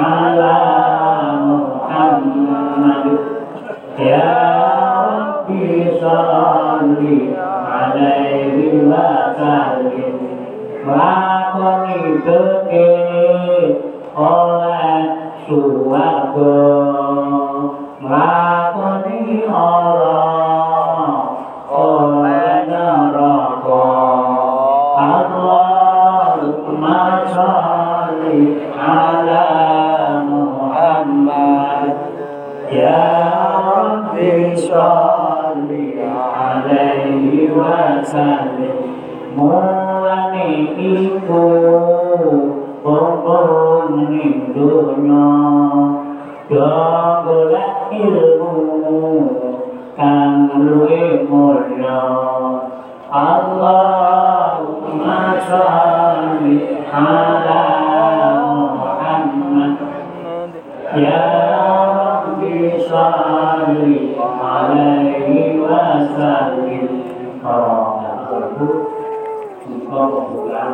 Ala Muhammad Ya Rabbi sholli alaihi wa sallim Lakoni beke oleh suwarga Lakoni Allah oleh neraka Allahumma Ya Rabbi sholli alaihi wa sallim Mulane iku Pokok ning dunya Yo golek ilmu Kang luwe mulya Allahumma sholli ala Ya Rabbi sholli alaihi wa sallim. Aku, engkau bukan